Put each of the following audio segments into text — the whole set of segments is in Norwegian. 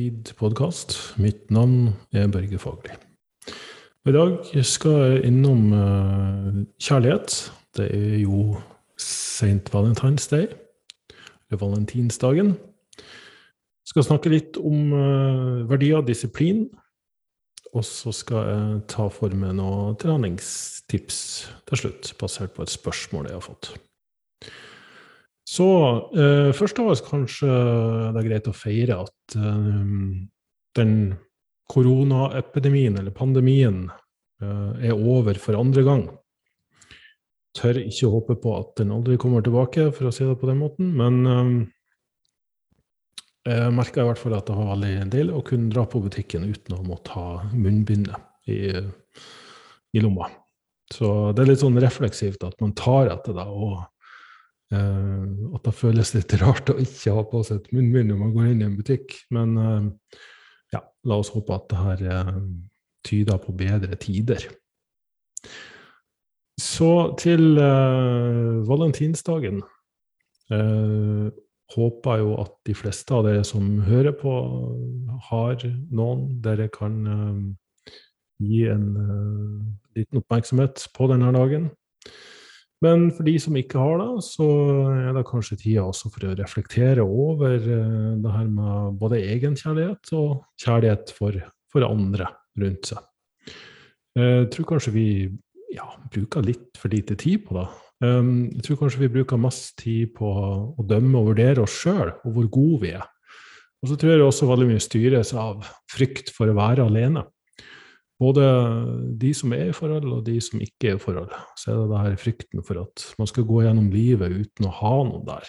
til Egentid podkast. Mitt navn er Børge Fagerli. I dag skal jeg innom uh, kjærlighet. Det er jo St. Valentine's Day, eller valentinsdagen. Jeg skal snakke litt om uh, verdier og disiplin. Og så skal jeg ta for meg noen treningstips til slutt, basert på et spørsmål jeg har fått. Så eh, først av alt kanskje det er greit å feire at eh, den koronaepidemien, eller pandemien, eh, er over for andre gang. Tør ikke håpe på at den aldri kommer tilbake, for å si det på den måten. Men eh, jeg merka i hvert fall at det var veldig deilig å kunne dra på butikken uten å måtte ha munnbindet i, i lomma. Så det er litt sånn refleksivt at man tar etter det. og Uh, at det føles litt rart å ikke ha på seg et munnbind når man går inn i en butikk. Men uh, ja, la oss håpe at det her uh, tyder på bedre tider. Så til valentinsdagen. håper jo at de fleste av dere som hører på, har noen dere kan gi en liten oppmerksomhet på denne dagen. Men for de som ikke har det, så er det kanskje tida også for å reflektere over eh, det her med både egenkjærlighet og kjærlighet for, for andre rundt seg. Eh, jeg tror kanskje vi ja, bruker litt for lite tid på det. Jeg tror kanskje vi bruker mest tid på å dømme og vurdere oss sjøl, og hvor gode vi er. Og så tror jeg også veldig mye styres av frykt for å være alene. Både de som er i forhold, og de som ikke er i forhold. Så er det det her frykten for at man skal gå gjennom livet uten å ha noe der.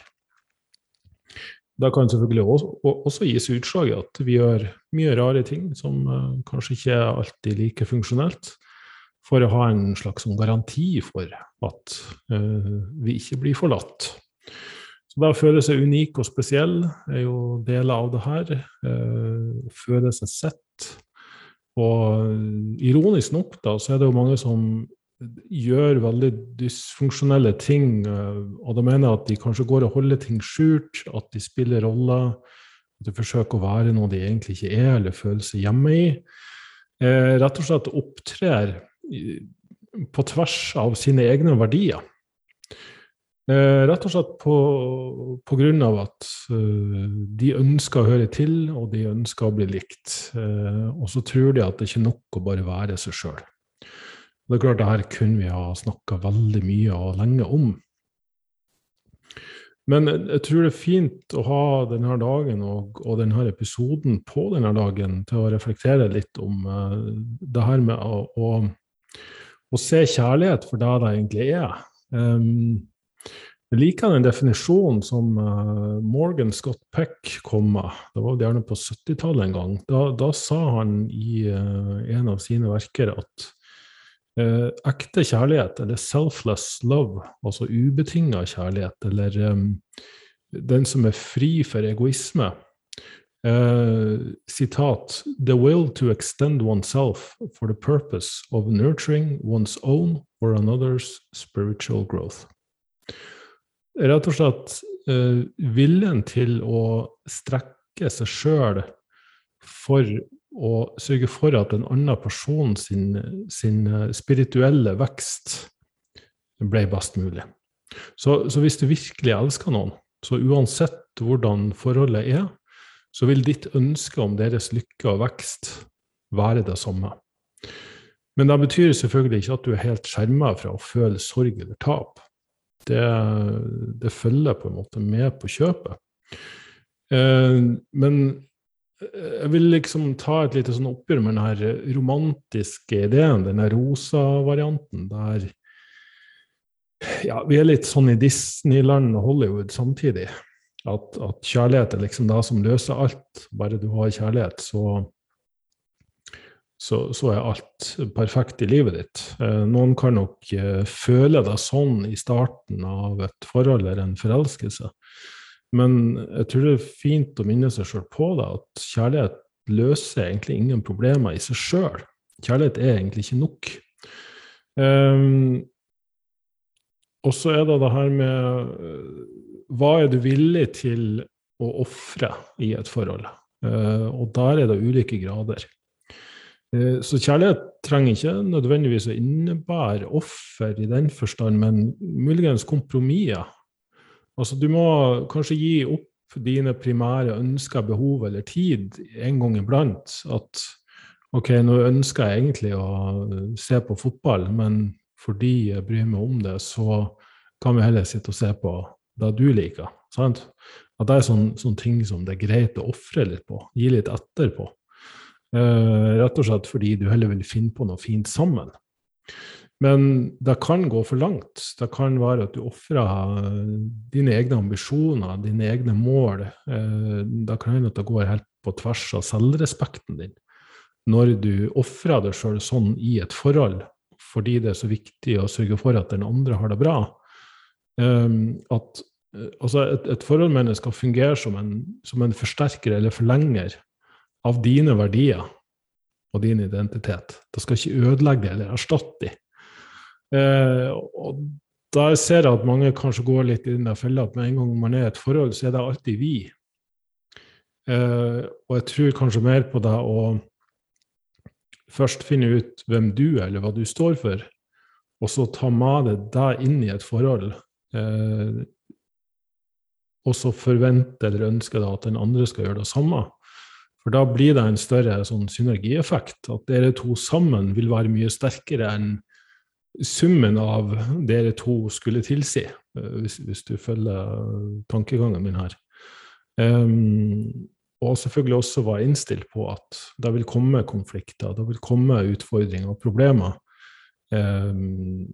Da kan selvfølgelig også, også gis utslag i at vi gjør mye rare ting som uh, kanskje ikke er alltid like funksjonelt, for å ha en slags sånn garanti for at uh, vi ikke blir forlatt. Så det å føle seg unik og spesiell er jo deler av det her. Uh, føle seg sett og ironisk nok, da, så er det jo mange som gjør veldig dysfunksjonelle ting, eh, og da mener jeg at de kanskje går og holder ting skjult, at de spiller roller, at de forsøker å være noe de egentlig ikke er, eller føler seg hjemme i. Eh, rett og slett opptrer på tvers av sine egne verdier. Eh, rett og slett på, av at uh, de ønsker å høre til, og de ønsker å bli likt. Uh, og så tror de at det ikke er nok å bare være seg sjøl. Det er klart, det her kunne vi ha snakka veldig mye og lenge om. Men jeg tror det er fint å ha denne dagen og, og denne episoden på denne dagen til å reflektere litt om det her med å, å, å, se kjærlighet for det det egentlig er. Um, jeg liker den definisjonen som uh, Morgan Scott Peck kom med. Det var gjerne på 70-tallet en gang. Da, da, sa han i uh, en av sine verker at uh, ekte kjærlighet, eller selfless love, altså ubetinga kjærlighet, eller um, den som er fri for egoisme, sitat The will to extend oneself for the purpose of nurturing one's own or another's spiritual growth rett og slett uh, viljen til å strekke seg sjøl for å sørge for at en annen person sin, sin eh, spirituelle vekst ble best mulig. Så, så, hvis du virkelig elsker noen, så uansett hvordan forholdet er, så vil ditt ønske om deres lykke og vekst være det samme. Men det betyr selvfølgelig ikke at du er helt skjerma fra å føle sorg eller tap det, det, følger på en måte med på kjøpet. Eh, men jeg vil liksom ta et lite sånn oppgjør med den romantiske ideen, den rosa-varianten, der ja, vi er litt sånn i Disneyland og Hollywood samtidig. At, at kjærlighet er liksom det som løser alt. Bare du har kjærlighet, så så, så, er alt perfekt i livet ditt. Eh, noen kan nok eh, føle deg sånn i starten av et forhold eller en forelskelse. Men jeg tror det er fint å minne seg sjøl på det, at kjærlighet løser egentlig ingen problemer i seg sjøl. Kjærlighet er egentlig ikke nok. Um, og så er det det her med Hva er du villig til å ofre i et forhold? Uh, og der er det ulike grader. Eh, så kjærlighet trenger ikke nødvendigvis å innebære offer i den forstand, men muligens kompromisser. Altså, du må kanskje gi opp dine primære ønsker, behov eller tid en gang iblant. At ok, nå ønsker jeg egentlig å se på fotball, men fordi jeg bryr meg om det, så kan vi heller sitte og se på det du liker. Sant? At det er sånne, sånne ting som det er greit å ofre litt på, gi litt etter på. Uh, rett og slett fordi du heller vil finne på noe fint sammen. Men det kan gå for langt. Det kan være at du ofrer dine egne ambisjoner, dine egne mål. Uh, det kan hende at det går helt på tvers av selvrespekten din. Når du ofrer deg sjøl sånn i et forhold fordi det er så viktig å sørge for at den andre har det bra. Um, at altså et, et forhold mener skal fungere som en, som en forsterker eller forlenger av dine verdier og din identitet. Det skal ikke ødelegge eller erstatte dem. Eh, og der ser jeg at mange kanskje går litt i den fella at med en gang man er i et forhold, så er det alltid vi. Eh, og jeg tror kanskje mer på det å først finne ut hvem du er, eller hva du står for, og så ta med deg deg inn i et forhold. Eh, og så forvente eller ønske da at den andre skal gjøre det samme. For da blir det en større sånn synergieffekt. At dere to sammen vil være mye sterkere enn summen av dere to skulle tilsi, eh, hvis, hvis du følger tankegangen min her. Um, og selvfølgelig også være innstilt på at det vil komme konflikter, det vil komme utfordringer og problemer. Um,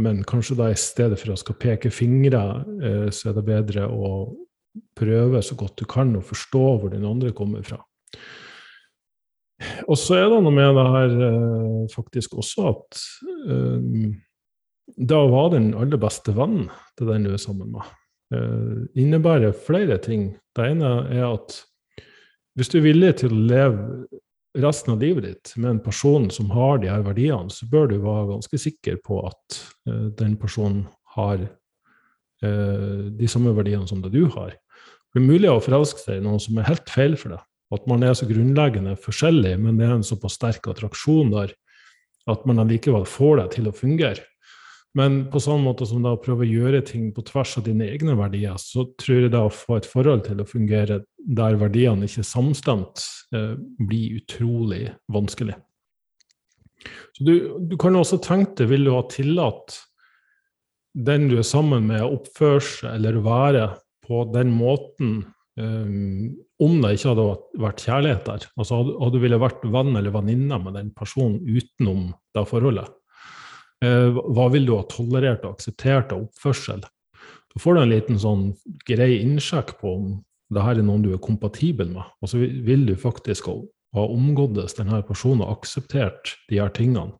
men kanskje da i stedet for å skal peke fingre, uh, så er det bedre å prøve så godt du kan å forstå hvor den andre kommer fra. Og så er det noe med det her eh, faktisk også at eh, det å være den aller beste vennen til den du er sammen med, eh, innebærer flere ting. Det ene er at hvis du er villig til å leve resten av livet ditt med en person som har de her verdiene, så bør du være ganske sikker på at den personen har de samme verdiene som det du har. Det er mulig å forelske seg i noen som er helt feil for deg, at man er så grunnleggende forskjellig, men det er en såpass sterk attraksjon der at man allikevel får det til å fungere. Men på sånn måte som da å prøve å gjøre ting på tvers av dine egne verdier, så tror jeg det å få et forhold til å fungere der verdiene ikke er samstemt, eh, blir utrolig vanskelig. Så du, du kan også tenke deg, vil du ha tillatt den du er sammen med, å oppføre seg eller være på den måten um, om det ikke hadde vært kjærlighet der. Altså hadde, du ville vært venn eller venninne med den personen utenom det forholdet, eh, hva vil du ha tolerert og akseptert av oppførsel? Da får du en liten sånn grei innsjekk på om det her er noen du er kompatibel med. Og så vil du faktisk ha omgåttes denne personen og akseptert de her tingene.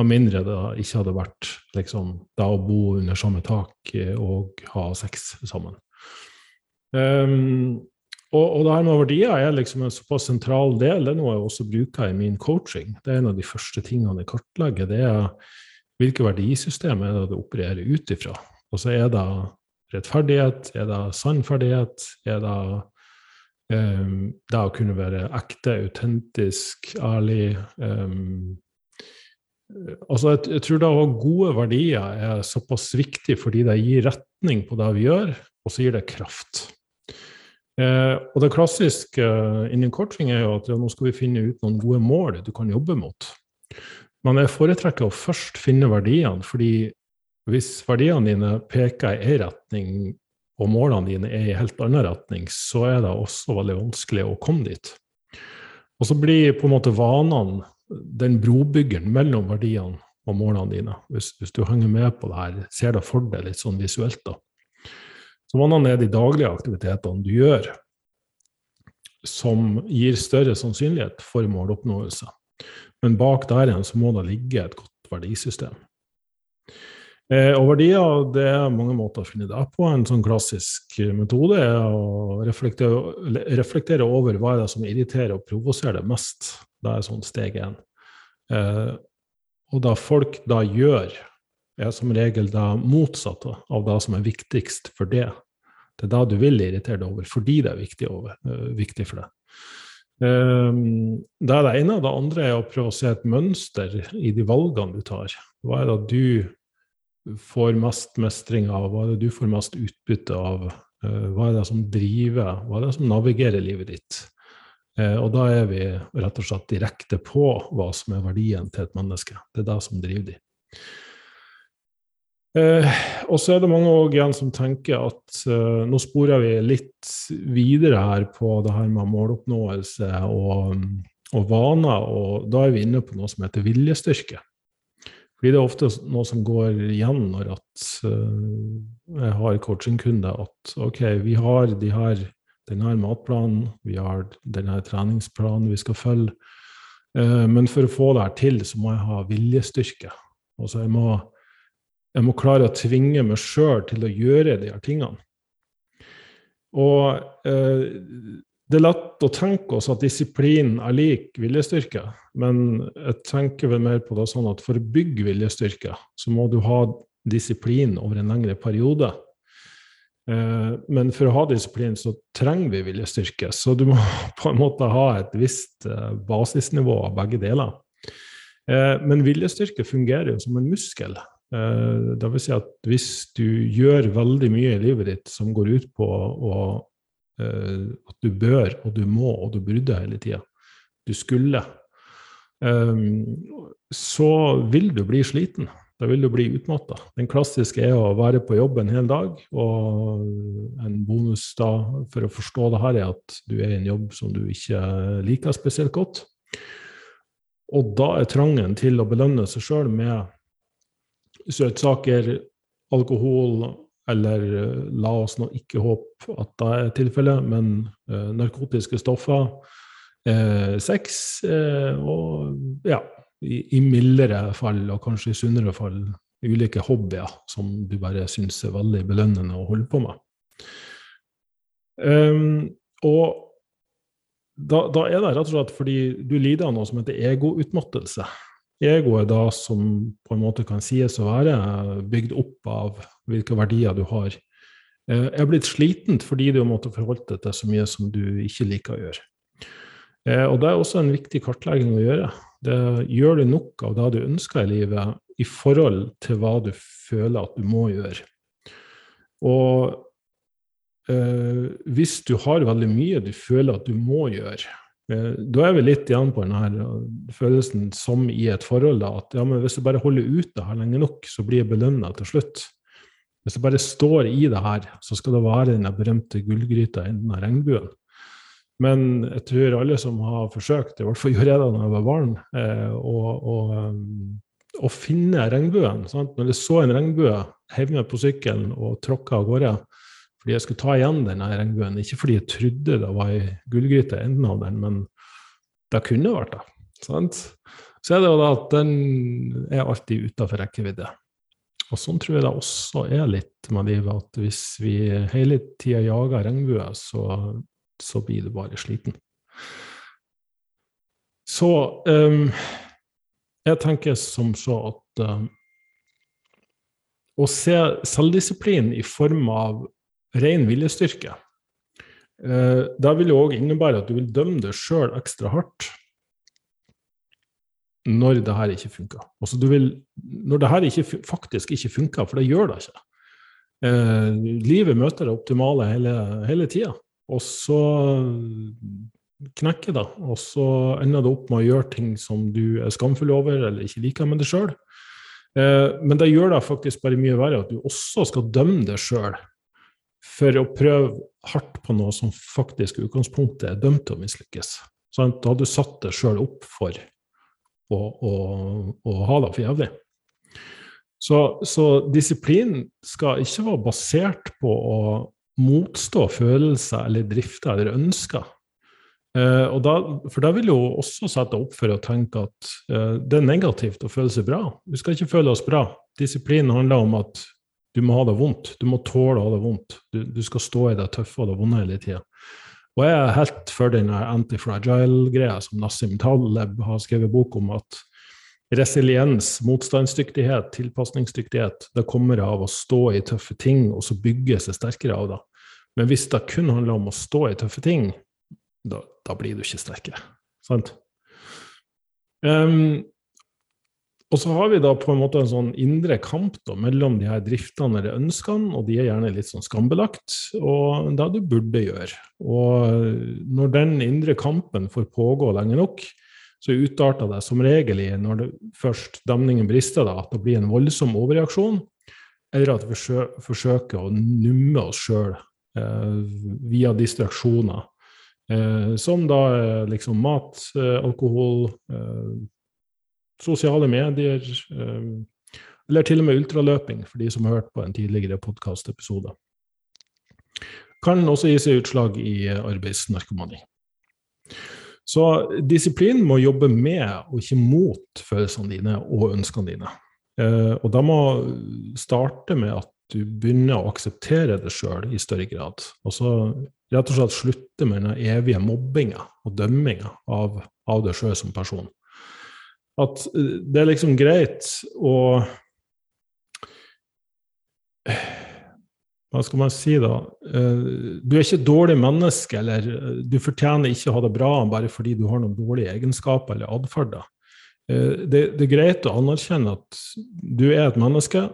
Med mindre det ikke hadde vært liksom, det å bo under samme tak og ha sex sammen. Um, og, og det her med verdier er liksom en såpass sentral del. Det er noe jeg også bruker i min coaching. Det er en av de første tingene jeg kartlegger. Det er hvilke verdisystem er det du opererer ut ifra. Så er det rettferdighet, er det sannferdighet, er det um, det å kunne være ekte, autentisk, ærlig um, Altså, jeg, jeg tror da å ha gode verdier er såpass viktig fordi det gir retning på det vi gjør, og så gir det kraft. Eh, og det klassiske uh, innen coaching er jo at ja, nå skal vi finne ut noen gode mål du kan jobbe mot. Men jeg foretrekker å først finne verdiene, fordi hvis verdiene dine peker i én retning, og målene dine er i helt annen retning, så er det også veldig vanskelig å komme dit. Og så blir på en måte vanene den brobyggeren mellom verdiene og målene dine. Hvis, hvis du henger med på det her, ser det for deg litt sånn visuelt, da. Så vanene er de daglige aktivitetene du gjør som gir større sannsynlighet for måloppnåelse. Men bak der igjen så må det ligge et godt verdisystem. Eh, og verdier det er mange måter å finne det på. En sånn klassisk metode er å reflektere, reflektere over hva er det som irriterer og provoserer deg mest. Det er sånn steg én. Eh, og da folk da gjør er som regel det motsatte av det som er viktigst for det. Det er det du vil irritere deg over, fordi det er viktig, over, uh, viktig for deg. Um, det er det ene. Det andre er å prøve å se et mønster i de valgene du tar. Hva er det du får mest mestring av? Hva er det du får mest utbytte av? Uh, hva er det som driver? Hva er det som navigerer livet ditt? Uh, og da er vi rett og slett direkte på hva som er verdien til et menneske. Det er det som driver de. Eh, og så er det mange også igjen som tenker at eh, nå sporer vi litt videre her på det her med måloppnåelse og, og vaner, og da er vi inne på noe som heter viljestyrke. Fordi det er ofte noe som går igjen når at, eh, jeg har coachingkunder, at ok, vi har de her, denne matplanen, vi har denne treningsplanen vi skal følge, uh, men for å få det her til, så må jeg ha viljestyrke. Altså jeg må jeg må klare å tvinge meg sjøl til å gjøre de her tingene. Og eh, det er lett å tenke oss at disiplin er lik viljestyrke, men jeg tenker vel mer på det sånn at for å bygge viljestyrke, så må du ha disiplin over en lengre periode. Eh, men for å ha disiplin, så trenger vi viljestyrke. Så du må på en måte ha et visst eh, basisnivå av begge deler. Eh, men viljestyrke fungerer jo som en muskel. Eh, det vil si at hvis du gjør veldig mye i livet ditt som går ut på å, eh, at du bør og du må og du burde hele tida, du skulle, eh, så vil du bli sliten. Da vil du bli utmatta. Den klassiske er å være på jobb en hel dag, og en bonus da for å forstå det her er at du er i en jobb som du ikke liker spesielt godt. Og da er trangen til å belønne seg sjøl med søtsaker, alkohol eller eh, la oss nå ikke håpe at det er tilfellet, men uh, narkotiske stoffer, uh, sex uh, og ja, i, i, mildere fall og kanskje i sunnere fall ulike hobbyer som du bare syns er veldig belønnende å holde på med. Um, og da, da, er det rett og slett fordi du lider av noe som heter egoutmattelse. Egoet da som på en måte kan sies å være bygd opp av hvilke verdier du har, Jeg er blitt slitent fordi du har måttet forholde deg til så mye som du ikke liker å gjøre. Eh, og det er også en viktig kartlegging å gjøre. Det gjør du nok av det du ønsker i livet, i forhold til hva du føler at du må gjøre. Og øh, hvis du har veldig mye du føler at du må gjøre, Eh, da er vi litt igjen på denne følelsen som i et forhold, da, at ja, hvis jeg bare holder ut det her lenge nok, så blir jeg belønna til slutt. Hvis jeg bare står i det her, så skal det være den berømte gullgryta i denne regnbuen. Men jeg tror alle som har forsøkt, i hvert fall gjorde jeg det da jeg var barn, eh, å, finne regnbuen. Sant? Når jeg så en regnbue, heiv meg på sykkelen og tråkka av gårde, fordi jeg skulle ta igjen denne regnbuen. Ikke fordi jeg trodde det var ei gullgryte i enden av den, men det kunne vært det. Sant? Så er det jo da at den er alltid utafor rekkevidde. Og sånn tror jeg det også er litt med livet, at hvis vi hele tida jager regnbue, så, så, blir du bare sliten. Så um, jeg tenker som så at um, å se selvdisiplin i form av ren viljestyrke. Eh, det vil òg innebære at du vil dømme deg sjøl ekstra hardt når det her ikke funker. Altså vil, når det her faktisk ikke funker, for det gjør det ikke. Eh, livet møter det optimale hele, hele tida, og så knekker det. Og så ender det opp med å gjøre ting som du er skamfull over eller ikke liker med deg sjøl. Eh, men det gjør det faktisk bare mye verre at du også skal dømme deg sjøl for å prøve hardt på noe som faktisk i utgangspunktet er dømt til å mislykkes. Sånn, da hadde du satt deg sjøl opp for å, å, å, ha det for jævlig. Så, så, disiplin skal ikke være basert på å motstå følelser eller drifter eller ønsker. Eh, da, for da vil jo også sette opp for å tenke at eh, det er negativt å føle seg bra. Vi skal ikke føle oss bra. Disiplin handler om at du må ha det vondt. Du må tåle å ha det vondt. Du, du skal stå i det tøffe og det vonde hele tida. Og jeg er helt for den antifragile-greia som Nassim Taleb har skrevet bok om, at resiliens, motstandsdyktighet, tilpasningsdyktighet, det kommer av å stå i tøffe ting og så bygge seg sterkere av det. Men hvis det kun handler om å stå i tøffe ting, da, da blir du ikke sterkere. Sant? Um, og så har vi da på en måte en sånn indre kamp da, mellom de her driftene eller ønskene, og de er gjerne litt sånn skambelagt, og det du burde gjøre. Og når den indre kampen får pågå lenge nok, så utarter det som regel i, når det først demningen brister, da, at det blir en voldsom overreaksjon, eller at vi forsøker å numme oss sjøl eh, via distraksjoner. Eh, som da liksom mat, eh, alkohol, eh, sosiale medier, eh, eller til og med ultraløping, for de som har hørt på en tidligere podkastepisode. Kan også gi seg utslag i arbeidsnarkomani. Så disiplin må jobbe med og ikke mot følelsene dine og ønskene dine. Eh, og da må starte med at du begynner å akseptere det sjøl i større grad. Og så rett og slett slutte med den evige mobbinga og dømminga av, av deg sjøl som person. At eh, det er liksom greit å Hva skal man si, da? Eh, du er ikke et dårlig menneske, eller eh, du fortjener ikke å ha det bra bare fordi du har noen dårlige egenskaper eller atferd. Det, det, er greit å anerkjenne at du er et menneske.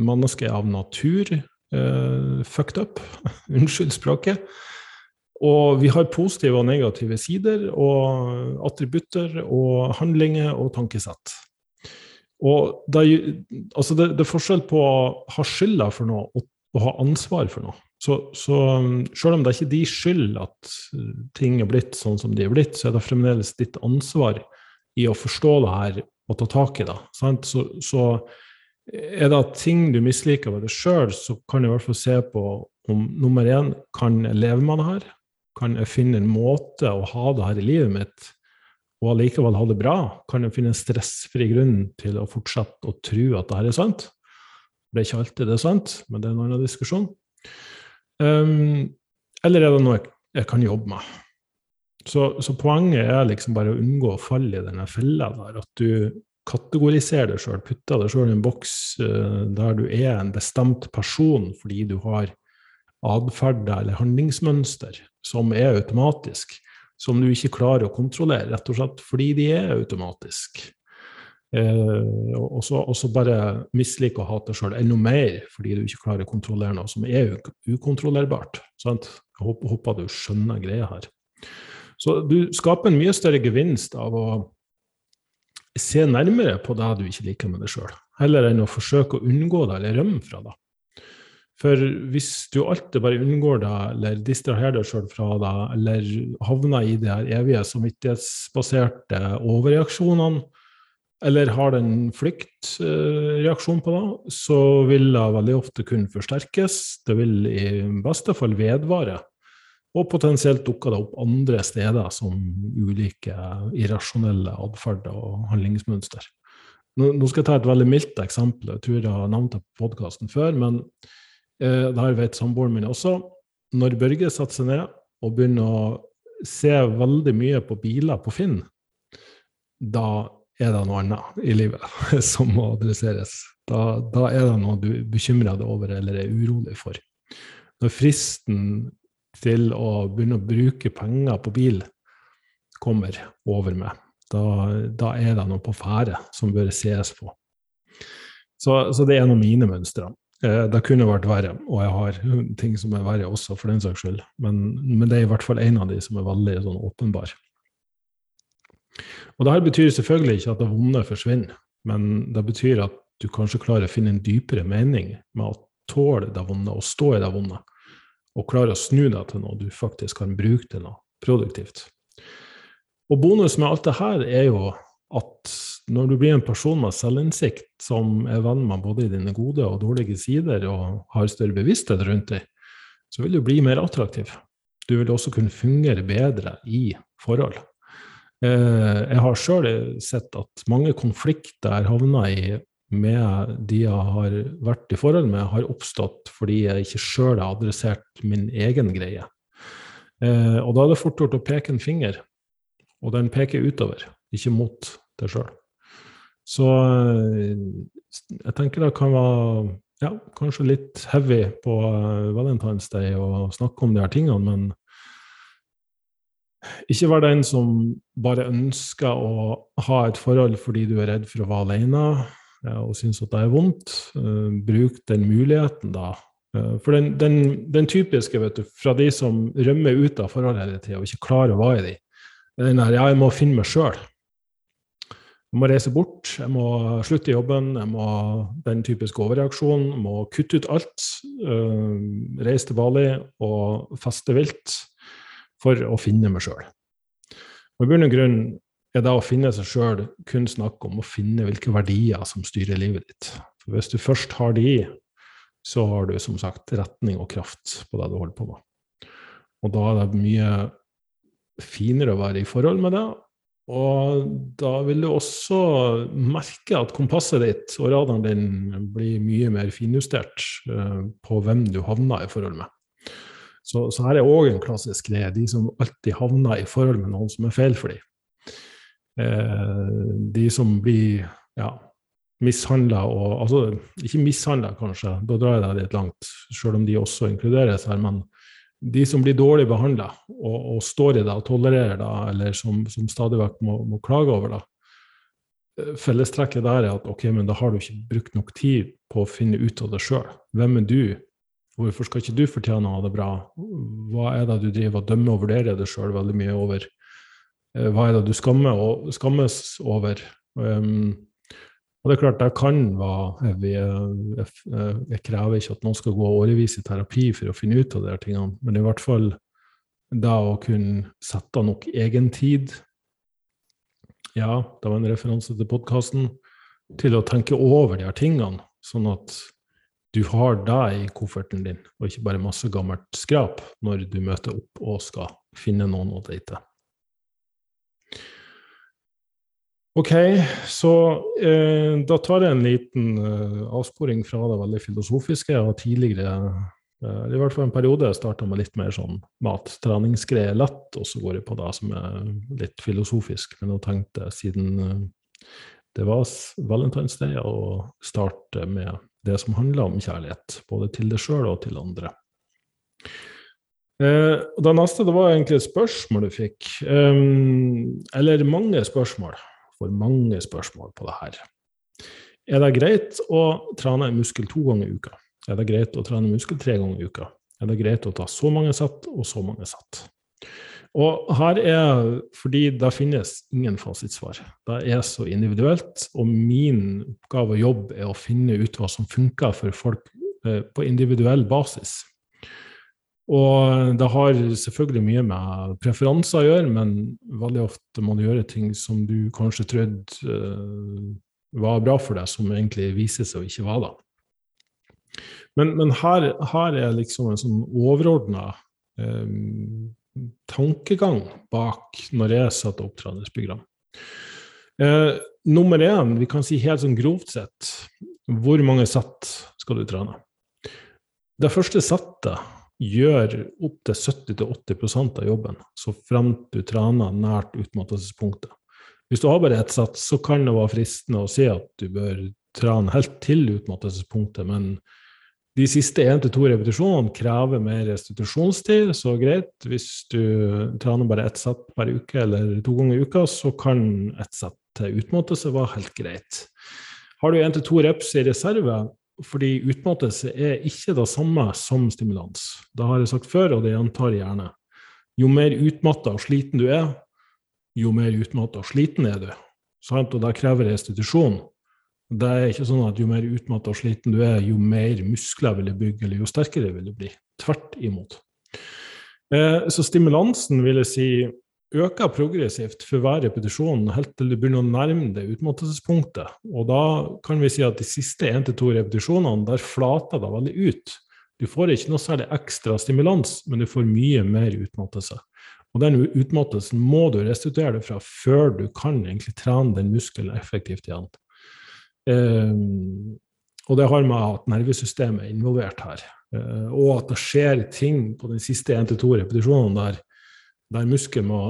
Mennesket er av natur uh, fucked up. Unnskyld språket. Og vi har positive og negative sider og attributter og handlinger og tankesett. Og det, altså det, det, er forskjell på å ha skylda for noe og å ha ansvar for noe. Så, så selv om det er ikke de skyld at ting er blitt sånn som de er blitt, så er det fremdeles ditt ansvar i å forstå det her og ta tak i det. Så, så, er det ting du misliker ved deg sjøl, så kan du i hvert fall se på om nummer én kan leve med det her, kan jeg finne en måte å ha det her i livet mitt og allikevel ha det bra? Kan jeg finne en stressfri grunn til å fortsette å tro at det her er sant? Det er ikke alltid det er sant, men det er en annen diskusjon. Um, eller er det noe jeg, jeg kan jobbe med? Så, så, poenget er liksom bare å unngå å falle i denne fella der. At du kategoriserer deg sjøl, putter deg sjøl i en boks uh, der du er en bestemt person fordi du har atferder eller handlingsmønster som er automatisk, som du ikke klarer å kontrollere, rett og slett fordi de er automatisk. Eh, og så bare mislike og hate deg sjøl enda mer fordi du ikke klarer å kontrollere noe som er ukontrollerbart. Sant? Jeg håper, du skjønner greia her. Så du skaper en mye større gevinst av å se nærmere på det du ikke liker med deg sjøl, heller enn å forsøke å unngå det eller rømme fra det. For hvis du alltid bare unngår det, eller distraherer deg sjøl fra det, eller havner i de evige samvittighetsbaserte overreaksjonene, eller har en flyktreaksjon på det, så vil det veldig ofte kunne forsterkes. Det vil i beste fall vedvare. Og potensielt dukker det opp andre steder som ulike irrasjonelle atferder og handlingsmønster. Nå, skal jeg ta et veldig mildt eksempel. Jeg tror jeg har nevnt det på podkasten før. men Eh, det her vet samboeren min også. Når Børge setter seg ned og begynner å se veldig mye på biler på Finn, da er det noe annet i livet som må adresseres. Da, da er det noe du bekymrer deg over eller er urolig for. Når fristen til å begynne å bruke penger på bil kommer over meg, da, da er det noe på ferde som bør ses på. Så, så det er en av mine mønstre. Eh, det kunne vært verre, og jeg har ting som er verre også, for den saks skyld. Men, men, det er i hvert fall en av de som er veldig sånn åpenbar. Og det betyr selvfølgelig ikke at det vonde forsvinner, men det betyr at du kanskje klarer å finne en dypere mening med å tåle det vonde og stå i det vonde, og klare å snu deg til noe du faktisk kan bruke til noe produktivt. Og bonus med alt det her er jo at når du blir en person med selvinnsikt som er venn med både dine gode og dårlige sider, og har større bevissthet rundt deg, så vil du bli mer attraktiv. Du vil også kunne fungere bedre i forhold. Eh, jeg har sjøl sett at mange konflikter jeg havna i med de jeg har vært i forhold med, har oppstått fordi jeg ikke sjøl har adressert min egen greie. Eh, og da er det fort gjort å peke en finger, og den peker utover, ikke mot deg sjøl. Så eh, jeg tenker det kan være ja, kanskje litt heavy på uh, Valentine's Day å snakke om de her tingene, men Ikke vær den som bare ønsker å ha et forhold fordi du er redd for å være alene ja, og syns at det er vondt. Bruk den muligheten, da. For den, den, den, typiske vet du, fra de som rømmer ut av forholdet hele tida og ikke klarer å være i de, den der jeg må finne meg sjøl. Jeg må reise bort, jeg må slutte i jobben, jeg må den typiske overreaksjonen. Jeg må kutte ut alt. Øh, reise til Bali og feste vilt for å finne meg sjøl. I bunn og grunn er det å finne seg sjøl kun snakk om å finne hvilke verdier som styrer livet ditt. For hvis du først har de, så har du som sagt retning og kraft på det du holder på med. Og da er det mye finere å være i forhold med det. Og da vil du også merke at kompasset ditt og radaren din blir mye mer finjustert uh, på hvem du havner i forhold med. Så, så her er òg en klassisk greie. De som alltid havner i forhold med noen som er feil for dem. Eh, de som blir ja, mishandla og Altså, ikke mishandla, kanskje, da drar jeg deg litt langt, sjøl om de også inkluderes her. Men de som blir dårlig behandla og, og, står i det og tolererer det, eller som, som stadig vekk må, må, klage over det, eh, fellestrekket der er at ok, men da har du ikke brukt nok tid på å finne ut av det sjøl. Hvem er du? Hvorfor skal ikke du fortjene å ha det bra? Hva er det du driver og dømmer og vurderer deg sjøl veldig mye over? Eh, hva er det du skammer og, skammes over? Um, og det er klart, det kan være jeg, jeg, jeg, krever ikke at noen skal gå årevis i terapi for å finne ut av de her tingene, men i hvert fall det å kunne sette nok egentid Ja, det var en referanse til podkasten. Til å tenke over de her tingene, sånn at du har det i kofferten din, og ikke bare masse gammelt skrap når du møter opp og skal finne noen å date. Ok, så eh, da tar jeg en liten eh, avsporing fra det veldig filosofiske. Jeg har tidligere, eh, i hvert fall en periode, starta med litt mer sånn mattreningsgreier lett, og så går jeg på det som er litt filosofisk. Men nå tenkte jeg, siden eh, det var Valentine's Day, å starte med det som handler om kjærlighet, både til deg sjøl og til andre. Eh, det neste det var egentlig et spørsmål du fikk, um, eller mange spørsmål. For mange spørsmål på det her. Er det greit å trene muskel to ganger i uka? Er det greit å trene muskel tre ganger i uka? Er det greit å ta så mange sett og så mange sett? Og her er fordi det finnes ingen fasitsvar. Det er så individuelt, og min oppgave og jobb er å finne ut hva som funker for folk eh, på individuell basis. Og det har selvfølgelig mye med preferanser å gjøre, men veldig ofte må du gjøre ting som du kanskje trodde uh, var bra for deg, som egentlig viser seg å ikke være det. Men, men her, her, er liksom en sånn overordna um, tankegang bak når jeg setter opp treningsprogram. Uh, nummer én, vi kan si helt sånn grovt sett, hvor mange sett skal du trene? Det første settet gjør opptil 70-80% av jobben, så fremt du trener nært utmattelsespunktet. Hvis du har bare ett sats, så kan det være fristende å si at du bør trene helt til utmattelsespunktet, men de siste én til to repetisjonene krever mer restitusjonstid, så greit. Hvis du trener bare ett sett per uke eller to ganger i uka, så kan ett sett til utmattelse være helt greit. Har du én til to reps i reserve, fordi utmattelse er ikke det samme som stimulans. Det har jeg sagt før, og det gjentar jeg gjerne. Jo mer utmatta og sliten du er, jo mer utmatta og sliten er du. Sant? Og det krever restitusjon. Det er ikke sånn at jo mer utmatta og sliten du er, jo mer muskler vil du bygge, eller jo sterkere vil du bli. Tvert imot. Eh, så stimulansen vil jeg si øker progressivt for hver repetisjon helt til du begynner å nærme deg utmattelsespunktet. Og da kan vi si at de siste én til to repetisjonene, der flater det veldig ut. Du får ikke noe særlig ekstra stimulans, men du får mye mer utmattelse. Og den utmattelsen må du restituere deg fra før du kan egentlig trene den muskelen effektivt igjen. Um, og det har med at nervesystemet er involvert her. Uh, og at det skjer ting på de siste 1-2 repetisjonene der, der muskelen må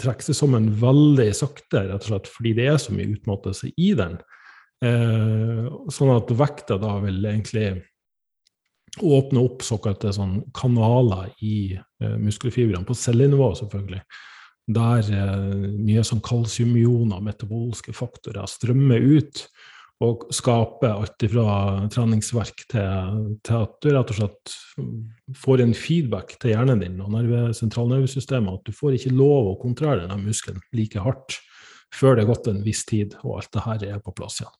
trekke seg sammen veldig sakte, rett og slett fordi det er så mye utmattelse i den. Eh, sånn at vekta da vil egentlig åpne opp såkalte sånn kanaler i eh, muskelfibrene, på cellenivå selvfølgelig. der eh, mye sånn kalsiumioner, metabolske faktorer, strømmer ut og skaper alt fra treningsverk til, til, at du rett og slett får en feedback til hjernen din og sentralnervesystemet. At du får ikke lov å kontrollere denne muskelen like hardt før det er gått en viss tid og alt det her er på plass igjen.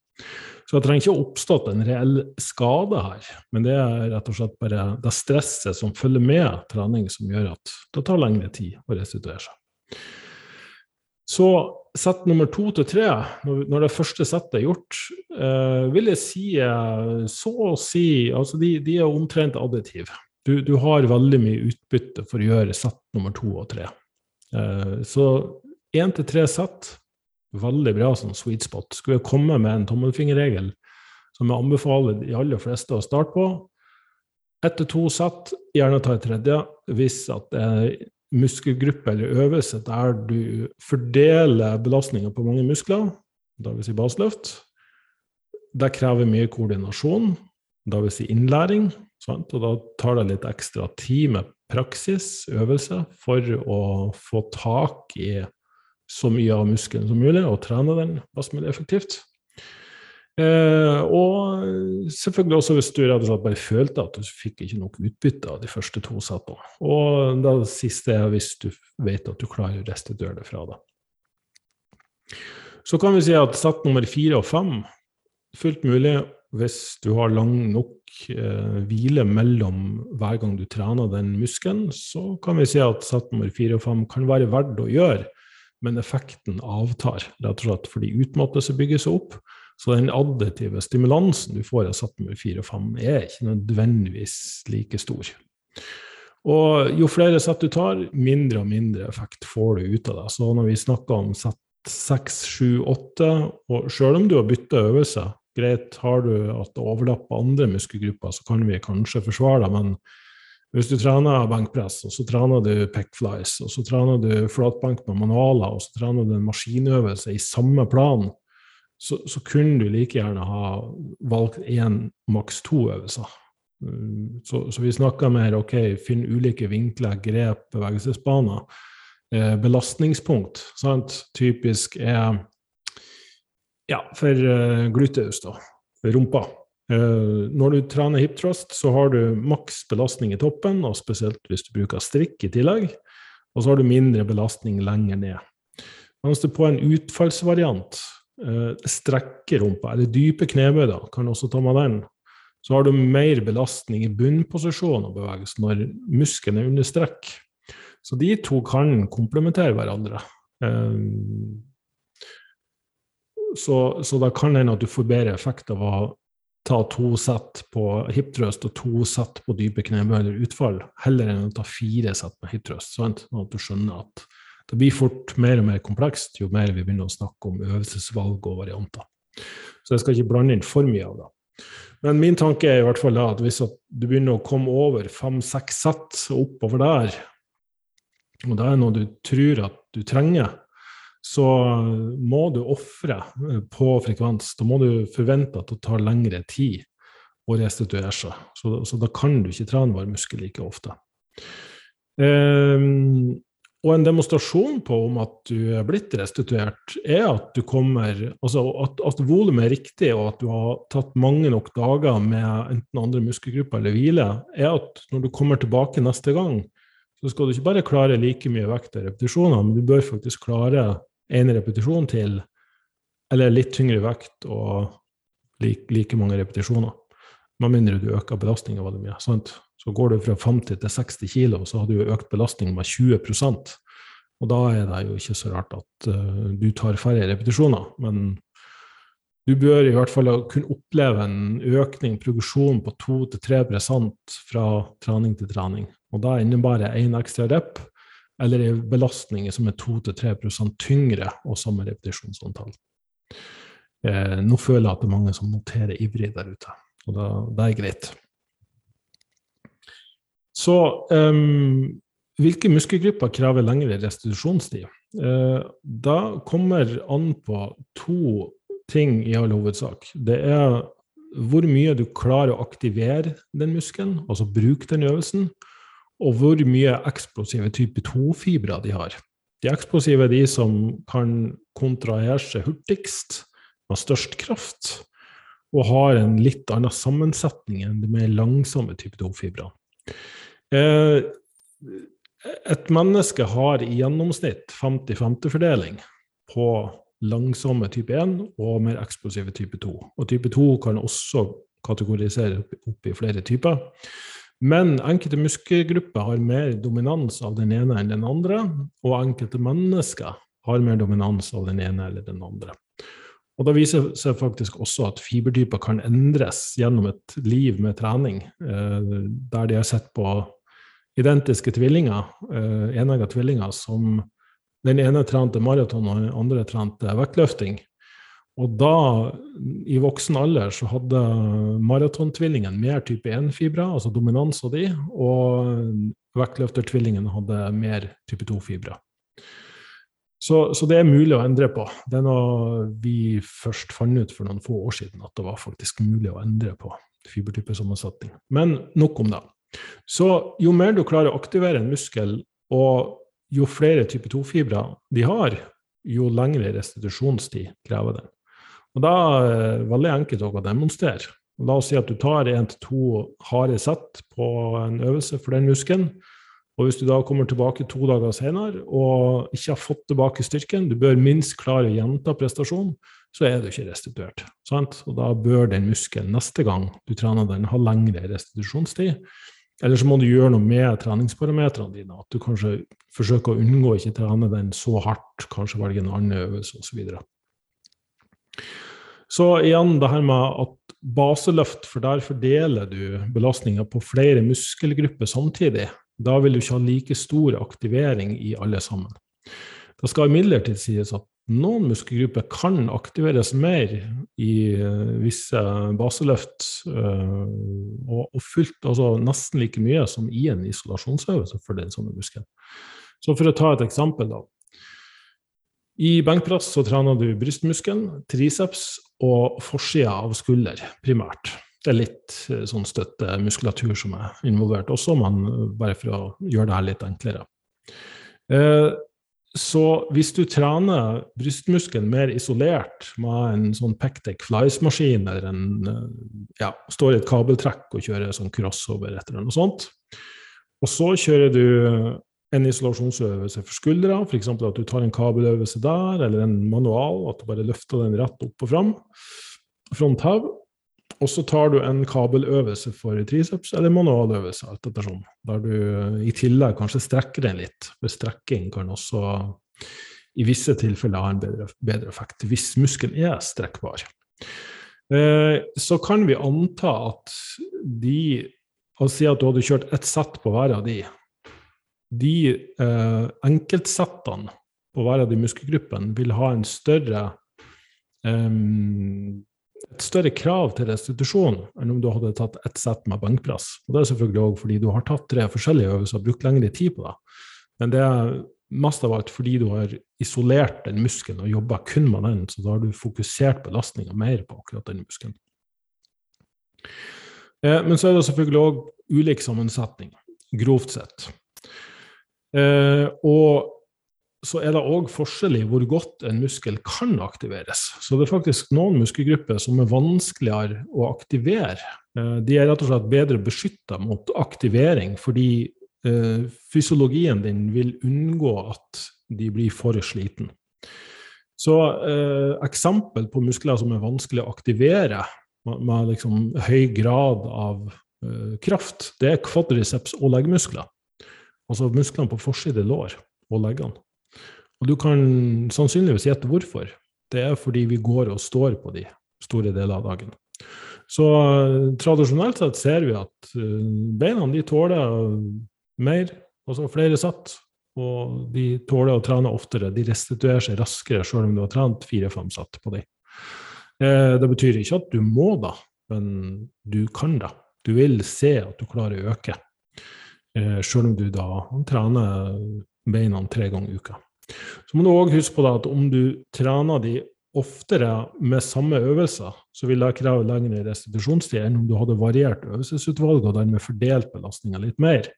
Så det trenger ikke å oppstått en reell skade her, men det er rett og slett bare det stresset som følger med trening, som gjør at det tar lengre tid å restituere seg. Så sett nummer to til tre, når det første settet er gjort, eh, vil jeg si eh, så å si Altså, de, de er omtrent additive. Du, du, har veldig mye utbytte for å gjøre sett nummer to og tre. Eh, så én til tre sett, veldig bra sånn sweet spot. Skulle jeg komme med en tommelfingerregel som jeg anbefaler de aller fleste å starte på, etter to sett, gjerne ta et tredje hvis at det er muskelgruppe eller øvelse der du fordeler belastninga på mange muskler, dvs. Si baseløft. Det krever mye koordinasjon, dvs. Si innlæring. Sant? Og da tar det litt ekstra tid med praksis, øvelse, for å få tak i så mye av muskelen som mulig og trene den best mulig effektivt. Eh, og selvfølgelig også hvis du rett og slett bare følte at du fikk ikke nok utbytte av de første to settene. Og det siste er hvis du vet at du klarer å restituere det fra det. Så kan vi si at sett nummer fire og fem fullt mulig hvis du har lang nok eh, hvile mellom hver gang du trener den muskelen, så kan vi si at sett nummer fire og fem kan være verdt å gjøre, men effekten avtar, rett og slett fordi utmattelse seg opp så den additive stimulansen du får av Satmur 4 og 5, er ikke nødvendigvis like stor. Og jo flere sett du tar, mindre og mindre effekt får du ut av det. Så når vi snakker om sett seks, sju, åtte, og selv om du har bytta øvelse, greit, har du at det overlapper andre muskelgrupper, så kan vi kanskje forsvare det, men hvis du trener benkpress, og så trener du pickflies, og så trener du flatbank med manualer, og så trener du en maskinøvelse i samme plan, så, så, kunne du like gjerne ha valgt én, maks to øvelser. Mm, så, så vi snakka mer ok, finn ulike vinkler, grep, bevegelsesbaner. Eh, belastningspunkt, sant, typisk er ja, for eh, gluteus, da, rumpa. Eh, når du trener hip thrust, så har du maks belastning i toppen, og spesielt hvis du bruker strikk i tillegg. Og så har du mindre belastning lenger ned. Mens du på en utfallsvariant strekke rumpa, eller dype knebøy, da, kan også ta med den, så har du mer belastning i bunnposisjon og bevegelsen når muskelen er under strekk. Så de to kan komplementere hverandre. Eh, så, så da kan hende at du får bedre effekt av å ta to sett på hiptrøst og to sett på dype knebøy eller utfall, heller enn å ta fire sett på hiptrøst. Sånn at du skjønner at det blir fort mer og mer komplekst jo mer vi begynner å snakke om øvelsesvalg og varianter. Så jeg skal ikke blande inn for mye av det. Men min tanke er i hvert fall at hvis du begynner å komme over fem-seks sett og oppover der, og det er noe du tror at du trenger, så må du ofre på frekvens. Da må du forvente at det tar lengre tid å restituere seg. Så, så da kan du ikke trene hver like ofte. Um, og en demonstrasjon på om at du er blitt restituert, er at du kommer Altså at, at volumet er riktig, og at du har tatt mange nok dager med enten andre muskelgrupper eller hvile, er at når du kommer tilbake neste gang, så skal du ikke bare klare like mye vekt og repetisjoner, men du bør faktisk klare én repetisjon til, eller litt tyngre vekt og like, like mange repetisjoner. Med mindre du øker belastninga veldig mye. sant? Så går du fra 50 til 60 kilo, så har du økt belastning med 20% Og da er det jo ikke så rart at uh, du tar færre repetisjoner. Men du bør i hvert fall kunne oppleve en økning, progresjon, på 2-3% fra trening til trening. Og da innebærer én ekstra rep eller en belastning som er 2-3% tyngre og samme repetisjonsantall. Eh, nå føler jeg at det er mange som noterer ivrig der ute, og da, det er greit. Så um, hvilke muskelgrupper krever lengre restitusjonstid? Uh, da kommer an på to ting i all hovedsak. Det er hvor mye du klarer å aktivere den muskelen, altså bruke den øvelsen, og hvor mye eksplosive type 2-fibrer de har. De eksplosive er de som kan kontrahere seg hurtigst, med størst kraft og har en litt annen sammensetning enn de mer langsomme type 2-fibrene. Eh, et menneske har i gjennomsnitt 50-50-fordeling på langsomme type 1 og mer eksplosive type 2. Og type 2 kan også kategorisere opp i flere typer. Men enkelte muskelgrupper har mer dominans av den ene enn den andre, og enkelte mennesker har mer dominans av den ene eller den andre. Og da viser det seg faktisk også at fibertyper kan endres gjennom et liv med trening, eh, der de har sett på identiske tvillinger, eh, enegga tvillinger, som den ene trente maraton og den andre trente vektløfting. Og da, i voksen alder, så hadde maratontvillingen mer type 1-fibre, altså dominans av de, og vektløftertvillingen hadde mer type 2-fibre. Så, så, det er mulig å endre på. Det er noe vi først fant ut for noen få år siden, at det var faktisk mulig å endre på fibertypesammensetning. Men nok om det. Så jo mer du klarer å aktivere en muskel, og jo flere type 2-fibre de har, jo lengre restitusjonstid krever den. Og Da er det veldig enkelt å demonstrere. La oss si at du tar én til to harde sett på en øvelse for den muskelen. Og hvis du da kommer tilbake to dager senere og ikke har fått tilbake styrken, du bør minst klare å gjenta prestasjonen, så er du ikke restituert. Sant? Og da bør den muskelen neste gang du trener den, ha lengre restitusjonstid. Eller så må du gjøre noe med treningsparametrene dine. At du kanskje forsøker å unngå å ikke trene den så hardt, kanskje velge en annen øvelse osv. Så, videre. så igjen det her med at baseløft, for der fordeler du belastninga på flere muskelgrupper samtidig. Da vil du ikke ha like stor aktivering i alle sammen. Det skal imidlertid sies at noen muskelgrupper kan aktiveres mer i uh, visse baseløft, og, og fullt, altså nesten like mye som i en isolasjonsøvelse for den samme muskelen. Så for å ta et eksempel, da. I benkpress så trener du brystmuskelen, triceps og forsida av skulder primært. Det er litt eh, sånn støttemuskulatur som er involvert også, men eh, bare for å gjøre det her litt enklere. Eh, så hvis du trener brystmuskelen mer isolert med en sånn Pectec Flies-maskin, eller en ja, står i et kabeltrekk og kjører sånn crossover eller noe sånt, og så kjører du en isolasjonsøvelse for skuldra, f.eks. at du tar en kabeløvelse der, eller en manual, at du bare løfter den rett opp og fram, fronthau, og så tar du en kabeløvelse for triceps, eller manualøvelse, alt etter sånn, der du i tillegg kanskje strekker den litt. For strekking kan også i visse tilfeller ha en bedre, bedre effekt, hvis muskelen er strekkbar. Eh, så kan vi anta at de Og si at du hadde kjørt ett sett på hver av de. De eh, enkeltsettene på hver av de muskelgruppene vil ha en større um, et større krav til restitusjon enn om du hadde tatt ett sett med benkpress. Og det er selvfølgelig òg fordi du har tatt tre forskjellige øvelser og brukt lengre tid på det. Men det er mest av alt fordi du har isolert den muskelen og jobba kun med den, så da har du fokusert belastninga mer på akkurat den muskelen. Eh, men så er det selvfølgelig òg ulik sammensetning, grovt sett. Eh, og så er det òg forskjell i hvor godt en muskel kan aktiveres. Så det er faktisk noen muskelgrupper som er vanskeligere å aktivere. Eh, de er rett og slett bedre beskytta mot aktivering, fordi eh, fysiologien din vil unngå at de blir for sliten. Så eh, eksempel på muskler som er vanskelig å aktivere med, med liksom høy grad av eh, kraft, det er kvadriceps og leggmuskler. Altså musklene på forside lår og leggene. Og du kan sannsynligvis gjette hvorfor. Det er fordi vi går og står på de store deler av dagen. Så uh, tradisjonelt sett ser vi at uh, beina de tåler mer, altså flere satt, Og de tåler å trene oftere. De restituerer seg raskere selv om du har trent fire-fem satt på dem. Eh, det betyr ikke at du må da, men du kan da. Du vil se at du klarer å øke, eh, selv om du da trener beina tre ganger i uka. Så må du òg huske på at om du trener de oftere med samme øvelser, så vil det kreve lengre restitusjonstid enn om du hadde variert øvelsesutvalget og dermed fordelt belastninga litt mer.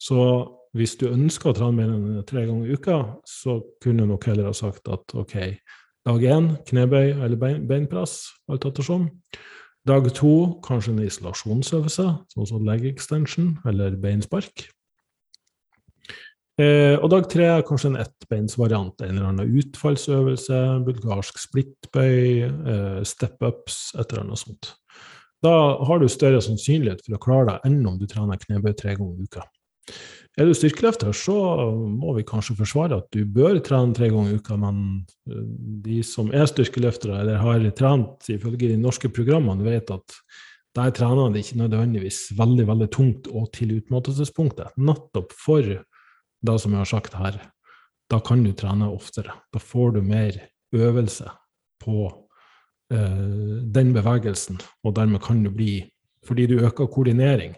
Så hvis du ønsker å trene mer enn tre ganger i uka, så kunne du nok heller ha sagt at ok, dag én knebøy eller bein, beinpress, alt ettersom. Dag to kanskje en isolasjonsøvelse, sånn som leg extension eller beinspark. Eh, og dag tre er kanskje en ettbeinsvariant, en eller annen utfallsøvelse, bulgarsk splittbøy, eh, step-ups, et eller annet sånt. Da har du større sannsynlighet for å klare deg enn om du trener knebøy tre ganger i uka. Er du styrkeløfter, så må vi kanskje forsvare at du bør trene tre ganger i uka, men eh, de som er styrkeløftere eller har trent ifølge de norske programmene, vet at der trener de ikke nødvendigvis veldig veldig tungt og til utmattelsespunktet. Nettopp for det som jeg har sagt her, da kan du trene oftere. Da får du mer øvelse på eh, den bevegelsen, og dermed kan du bli Fordi du øker koordinering,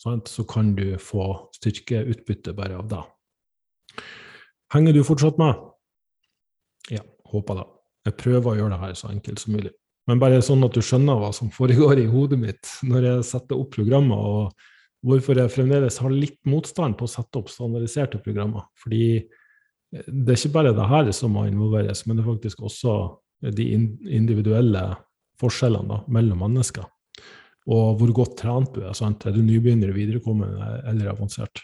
sant, så kan du få styrkeutbytte bare av det. Henger du fortsatt med? Ja, håper det. Jeg prøver å gjøre det her så enkelt som mulig. Men bare sånn at du skjønner hva som foregår i hodet mitt når jeg setter opp programmet og hvorfor jeg fremdeles har litt motstand på å sette opp standardiserte programmer. Fordi det er ikke bare det her som må involveres, men det er faktisk også de individuelle forskjellene da, mellom mennesker. Og hvor godt trent du er. Sant? Er du nybegynner, viderekommende eller avansert?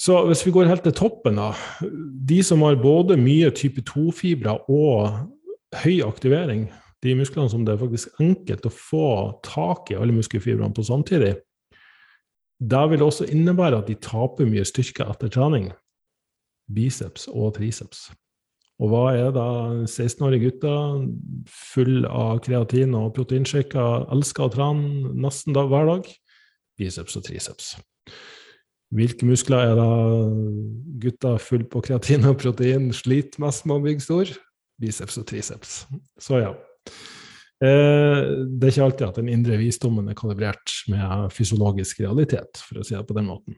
Så hvis vi går helt til toppen, da. De som har både mye type 2-fibre og høy aktivering, de musklene som det er faktisk enkelt å få tak i alle muskelfibrene på samtidig, det vil også innebære at de taper mye styrke etter trening. Biceps og triceps. Og hva er da 16-årige gutter full av kreatin og proteinshaker, elsker å trene nesten da, hver dag? Biceps og triceps. Hvilke muskler er da gutter full på kreatin og protein sliter mest med å bygge stor? Biceps og triceps. Så ja. Eh, det er ikke alltid at den indre visdommen er kalibrert med fysiologisk realitet, for å si det på den måten.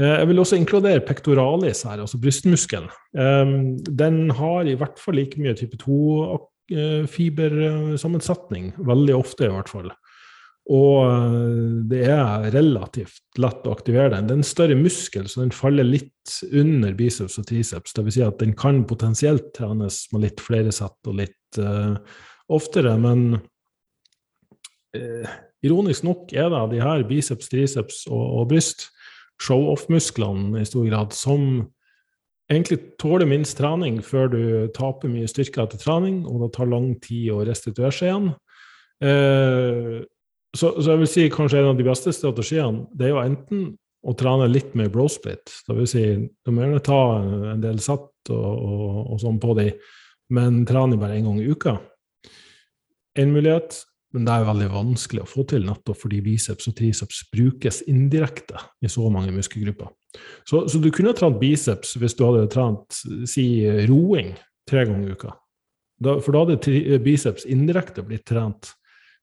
Eh, jeg vil også inkludere pectoralis her, altså brystmuskelen. Eh, den har i hvert fall like mye type 2-fibersammensetning, veldig ofte i hvert fall. Og det er relativt lett å aktivere den. Det er en større muskel, så den faller litt under biceps og triceps. Dvs. Si at den kan potensielt trenes med litt flere sett og litt oftere, men eh, ironisk nok er det de her biceps, triceps og, og bryst show-off-musklene i stor grad, som egentlig tåler minst trening før du taper mye styrke etter trening, og det tar lang tid å restituere seg igjen. Eh, så, så, jeg vil si kanskje en av de beste strategiene det er jo enten å trene litt mer brosplit. Det vil si, du må gjerne ta en del sett og, og, og sånn på de, men trene bare én gang i uka. En mulighet. Men det er veldig vanskelig å få til, nettopp fordi biceps og triceps brukes indirekte i så mange muskelgrupper. Så, så du kunne trent biceps hvis du hadde trent si roing tre ganger i uka. Da, for da hadde biceps indirekte blitt trent,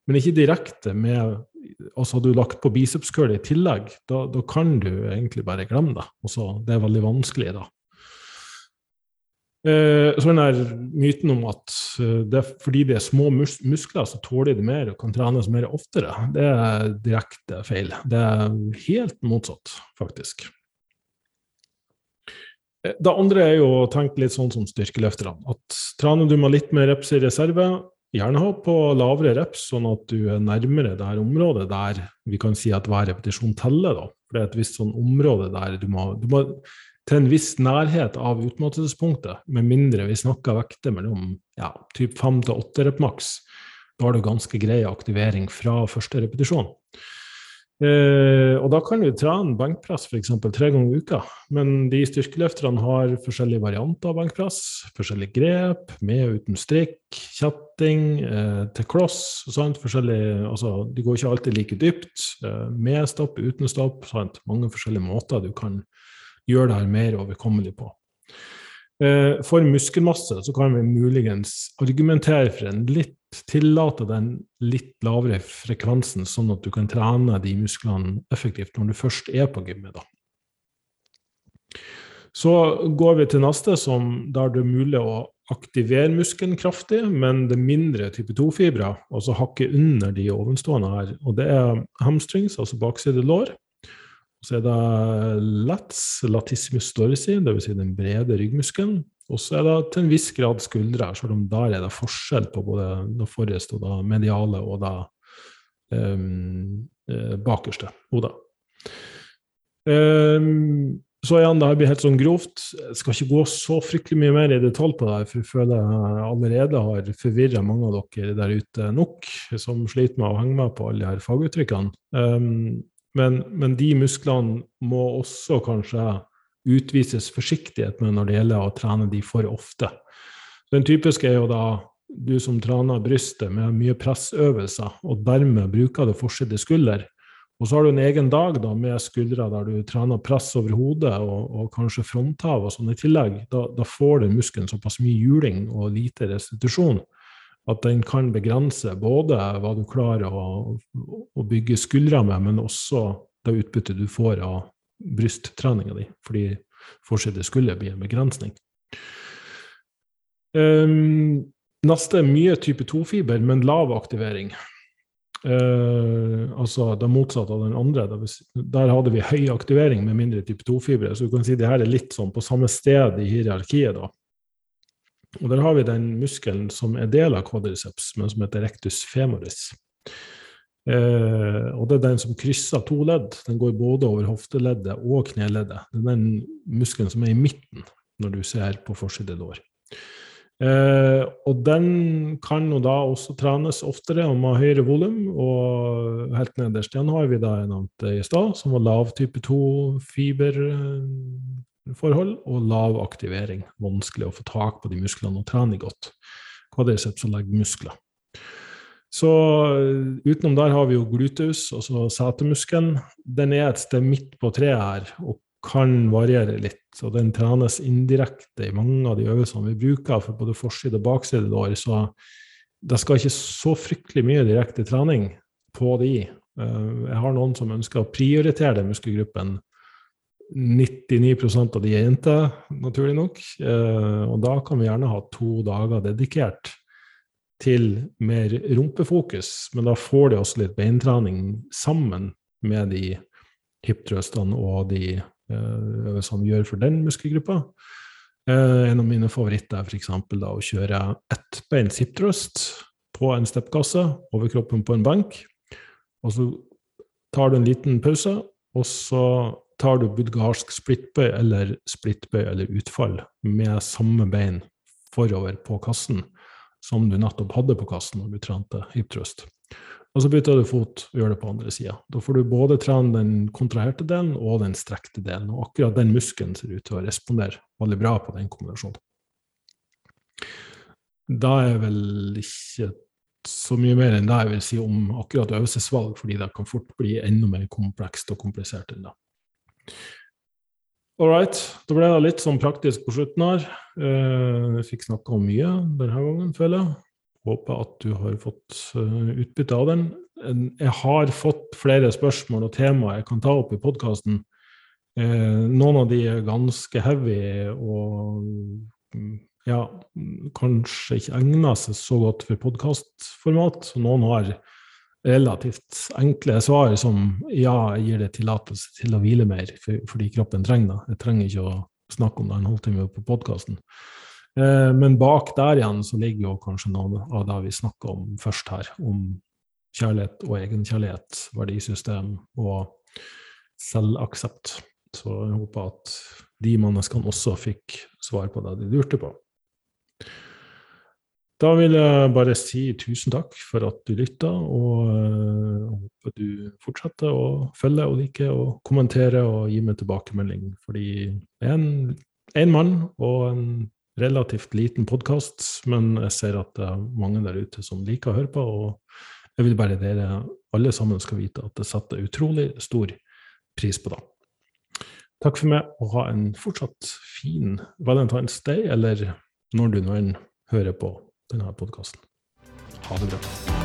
men ikke direkte med Altså hadde du lagt på bicepscurl i tillegg, da, da, kan du egentlig bare glemme det. Også, det er veldig vanskelig da. Eh, så den der myten om at eh, det fordi det er små mus muskler, så tåler de mer og kan trenes mer oftere, det er direkte feil. Det er helt motsatt, faktisk. Eh, det andre er jo å tenke litt sånn som styrkeløfterne. At trener du med litt mer reps i reserve, gjerne ha på lavere reps, sånn at du er nærmere det her området der vi kan si at hver repetisjon teller. da. For det er et visst sånn område der du må, du må til en viss nærhet av utmattelsespunktet, med mindre vi snakker vekter mellom ja, typ 5 til 8 rep maks. Da har du ganske grei aktivering fra første repetisjon. Eh, og da kan du trene benkpress f.eks. tre ganger i uka, men de styrkeløfterne har forskjellige varianter av benkpress. Forskjellige grep, med og uten strikk, kjetting, eh, til kloss. Altså, de går ikke alltid like dypt. Eh, med stopp, uten stopp. Sant? Mange forskjellige måter du kan gjør det mer overkommelig på. Eh, for muskelmasse så kan vi muligens argumentere for en litt Tillate den litt lavere frekvensen, sånn at du kan trene de musklene effektivt når du først er på gymmet. da. Så går vi til neste, som der det er mulig å aktivere muskelen kraftig, men det er mindre type 2-fibrer, altså hakke under de ovenstående her. Og det er hamstrings, altså bakside lår, Så er det lats, latissimus dorsi, dvs. Si den brede ryggmuskelen. Og så er det til en viss grad skuldre, selv om der er det forskjell på både det forreste og det mediale og det um, bakerste hodet. Um, så igjen, det her blir helt sånn grovt. Jeg skal ikke gå så fryktelig mye mer i detalj på det, for jeg føler jeg allerede har forvirra mange av dere der ute nok, som sliter med å henge med på alle de her faguttrykkene. Um, men, men, de musklene må også kanskje utvises forsiktighet med når det gjelder å trene de for ofte. Den typiske er jo da du som trener brystet med mye pressøvelser, og dermed bruker det forside skulder. Og så har du en egen dag da, med skuldre der du trener press over hodet og, og kanskje fronthav og sånn i tillegg. Da, da får den muskelen såpass mye juling og lite restitusjon at den kan begrense både hva du klarer å, å bygge skuldre med, men også det utbyttet du får av brysttreninga di, fordi forside skulder blir en begrensning. Um, neste er mye type 2-fiber, men lav aktivering. Uh, altså det motsatte av den andre. Der hadde vi høy aktivering med mindre type 2-fibre. Så du kan si det her er litt sånn på samme sted i hierarkiet. da. Og Der har vi den muskelen som er del av quadriceps, men som heter rectus femoris. Eh, og det er den som krysser to ledd. Den går både over hofteleddet og kneleddet. Det er den muskelen som er i midten når du ser på forside lår. Eh, og den kan jo da også trenes oftere og med høyere volum. Og helt nederst igjen har vi da en nevnte i stad, som var lav type 2-fiberforhold og lav aktivering. Vanskelig å få tak på de musklene og trene godt. Kvadriceps og leggmuskler. Så eh, utenom der har vi jo gluteus, altså setemuskelen. Den er et sted midt på treet her og kan variere litt. Og den trenes indirekte i mange av de øvelsene vi bruker for både forside og bakside lår. Så det skal ikke så fryktelig mye direkte trening på de. Eh, jeg har noen som ønsker å prioritere den muskelgruppen. 99% av de er jenter, naturlig nok. Eh, og da kan vi gjerne ha to dager dedikert til mer rumpefokus, men da får de også litt beintrening sammen med de hiptrøstene og de øvelsene vi gjør for den muskelgruppa. Eh, en av mine favoritter er f.eks. å kjøre ettbeins hiptrøst på en steppkasse over kroppen på en benk. Og så tar du en liten pause, og så tar du bulgarsk splittbøy eller splittbøy eller utfall med samme bein forover på kassen som du nettopp hadde på kassen når du trente hiptrøst. Og så bytter du fot og gjør det på andre sida. Da får du både trene den kontraherte delen og den strekte delen. Og akkurat den muskelen ser ut til å respondere veldig bra på den kombinasjonen. Da er vel ikke så mye mer enn det jeg vil si om akkurat øvelsesvalg, fordi det kan fort bli enda mer komplekst og komplisert enn det. All right. Da ble det litt sånn praktisk på slutten her. Eh, jeg fikk snakka om mye denne gangen, føler jeg. Håper at du har fått eh, utbytte av den. Jeg har fått flere spørsmål og temaer jeg kan ta opp i podkasten. Eh, noen av de er ganske heavy og mm, ja, kanskje ikke egner seg så godt for podkastformat. Noen har relativt enkle svar som ja, jeg gir det tillatelse til å hvile mer fordi kroppen trenger det. Jeg trenger ikke å snakke om det en halvtime på podkasten. Eh, men bak der igjen så ligger jo kanskje noe av det vi snakka om først her, om kjærlighet og egenkjærlighet, verdisystem og selvaksept. Så jeg håper at de menneskene også fikk svar på det de lurte på. Da vil jeg bare si tusen takk for at du lytta, og uh, håper du fortsetter å følge og like og kommentere og gi meg tilbakemelding. Fordi det er en, en mann og en relativt liten podkast, men jeg ser at det er mange der ute som liker å høre på, og jeg vil bare dere alle sammen skal vite at jeg setter utrolig stor pris på det. Takk for meg, og ha en fortsatt fin Valentine's Day, eller når du nå enn hører på denne podkasten. Ha det bra.